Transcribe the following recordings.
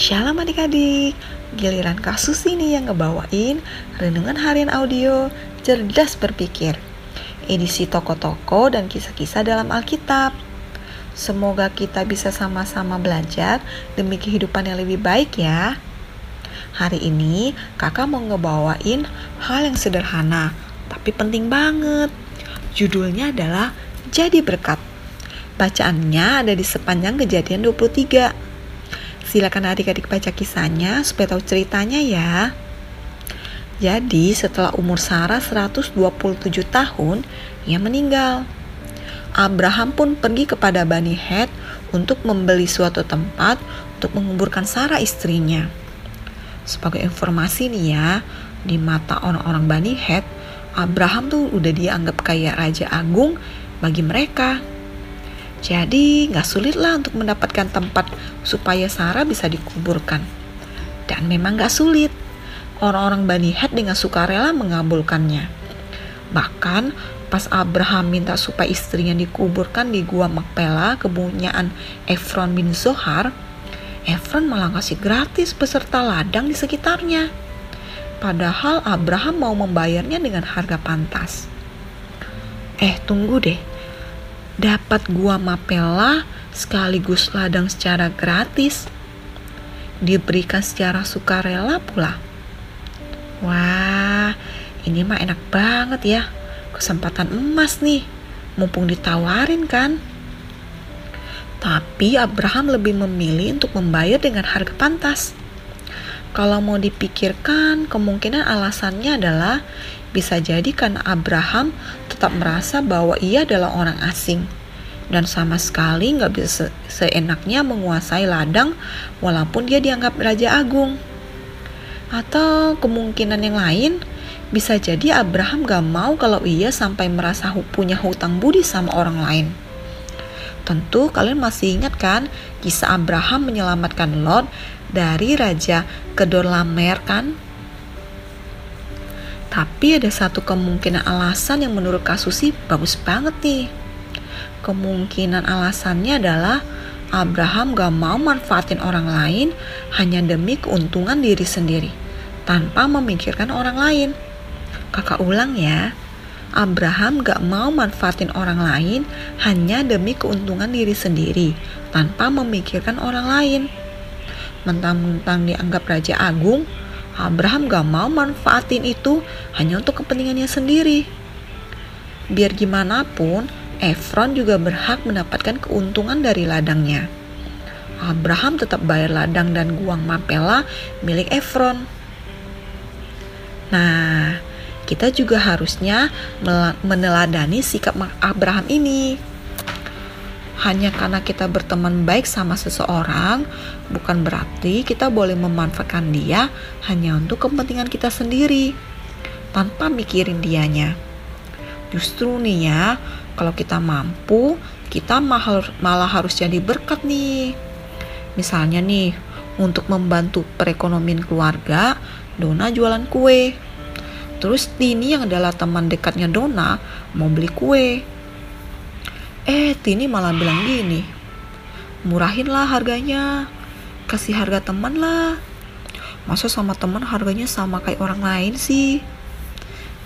Shalom adik-adik, giliran kasus ini yang ngebawain Renungan Harian Audio Cerdas Berpikir. Edisi toko-toko dan kisah-kisah dalam Alkitab. Semoga kita bisa sama-sama belajar demi kehidupan yang lebih baik ya. Hari ini kakak mau ngebawain hal yang sederhana tapi penting banget. Judulnya adalah Jadi Berkat. Bacaannya ada di sepanjang kejadian 23 Silakan adik-adik baca kisahnya supaya tahu ceritanya ya. Jadi setelah umur Sarah 127 tahun, ia meninggal. Abraham pun pergi kepada Bani Het untuk membeli suatu tempat untuk menguburkan Sarah istrinya. Sebagai informasi nih ya, di mata orang-orang Bani Het, Abraham tuh udah dianggap kayak raja agung bagi mereka. Jadi gak sulit lah untuk mendapatkan tempat supaya Sarah bisa dikuburkan. Dan memang gak sulit. Orang-orang Bani Het dengan sukarela mengabulkannya. Bahkan pas Abraham minta supaya istrinya dikuburkan di gua Makpela kepunyaan Efron bin Zohar, Efron malah kasih gratis beserta ladang di sekitarnya. Padahal Abraham mau membayarnya dengan harga pantas. Eh, tunggu deh dapat gua mapela sekaligus ladang secara gratis. Diberikan secara sukarela pula. Wah, ini mah enak banget ya. Kesempatan emas nih. Mumpung ditawarin kan. Tapi Abraham lebih memilih untuk membayar dengan harga pantas. Kalau mau dipikirkan, kemungkinan alasannya adalah bisa jadi karena Abraham tetap merasa bahwa ia adalah orang asing dan sama sekali nggak bisa seenaknya menguasai ladang walaupun dia dianggap raja agung. Atau kemungkinan yang lain, bisa jadi Abraham gak mau kalau ia sampai merasa punya hutang budi sama orang lain. Tentu kalian masih ingat kan kisah Abraham menyelamatkan Lot dari Raja Kedorlamer kan? Tapi ada satu kemungkinan alasan yang menurut Kasusi bagus banget nih. Kemungkinan alasannya adalah Abraham gak mau manfaatin orang lain hanya demi keuntungan diri sendiri, tanpa memikirkan orang lain. Kakak ulang ya, Abraham gak mau manfaatin orang lain hanya demi keuntungan diri sendiri, tanpa memikirkan orang lain. Mentang-mentang dianggap Raja Agung, Abraham gak mau manfaatin itu hanya untuk kepentingannya sendiri. Biar gimana pun, Efron juga berhak mendapatkan keuntungan dari ladangnya. Abraham tetap bayar ladang dan guang Mapela milik Efron. Nah, kita juga harusnya meneladani sikap Abraham ini hanya karena kita berteman baik sama seseorang, bukan berarti kita boleh memanfaatkan dia hanya untuk kepentingan kita sendiri, tanpa mikirin dianya. Justru nih ya, kalau kita mampu, kita malah harus jadi berkat nih. Misalnya nih, untuk membantu perekonomian keluarga, Dona jualan kue. Terus Tini yang adalah teman dekatnya Dona mau beli kue Eh, Tini malah bilang gini, murahin lah harganya, kasih harga teman lah. Masa sama teman harganya sama kayak orang lain sih?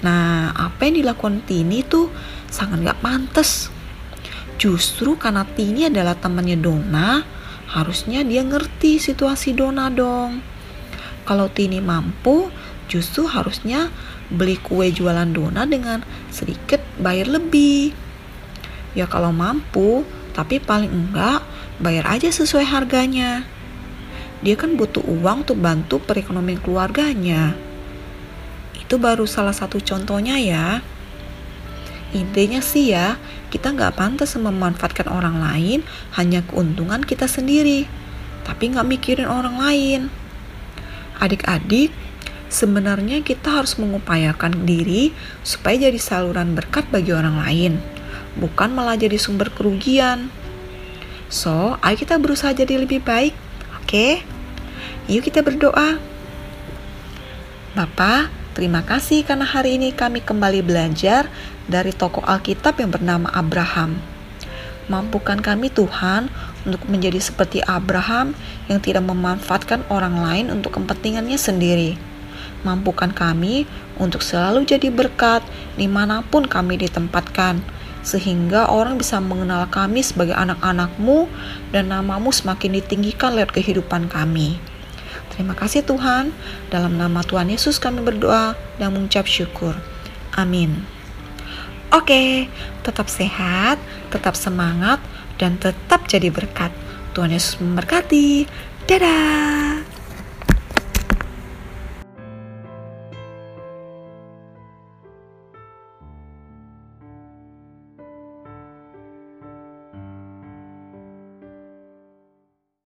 Nah, apa yang dilakukan Tini tuh sangat gak pantas. Justru karena Tini adalah temannya Dona, harusnya dia ngerti situasi Dona dong. Kalau Tini mampu, justru harusnya beli kue jualan Dona dengan sedikit bayar lebih Ya kalau mampu, tapi paling enggak bayar aja sesuai harganya. Dia kan butuh uang untuk bantu perekonomian keluarganya. Itu baru salah satu contohnya ya. Intinya sih ya, kita nggak pantas memanfaatkan orang lain hanya keuntungan kita sendiri, tapi nggak mikirin orang lain. Adik-adik, sebenarnya kita harus mengupayakan diri supaya jadi saluran berkat bagi orang lain bukan malah jadi sumber kerugian. So, ayo kita berusaha jadi lebih baik, oke? Okay? Yuk kita berdoa. Bapak, terima kasih karena hari ini kami kembali belajar dari tokoh Alkitab yang bernama Abraham. Mampukan kami Tuhan untuk menjadi seperti Abraham yang tidak memanfaatkan orang lain untuk kepentingannya sendiri. Mampukan kami untuk selalu jadi berkat di mana pun kami ditempatkan, sehingga orang bisa mengenal kami sebagai anak-anakmu dan namamu semakin ditinggikan lewat kehidupan kami. Terima kasih Tuhan, dalam nama Tuhan Yesus kami berdoa dan mengucap syukur. Amin. Oke, tetap sehat, tetap semangat, dan tetap jadi berkat. Tuhan Yesus memberkati. Dadah!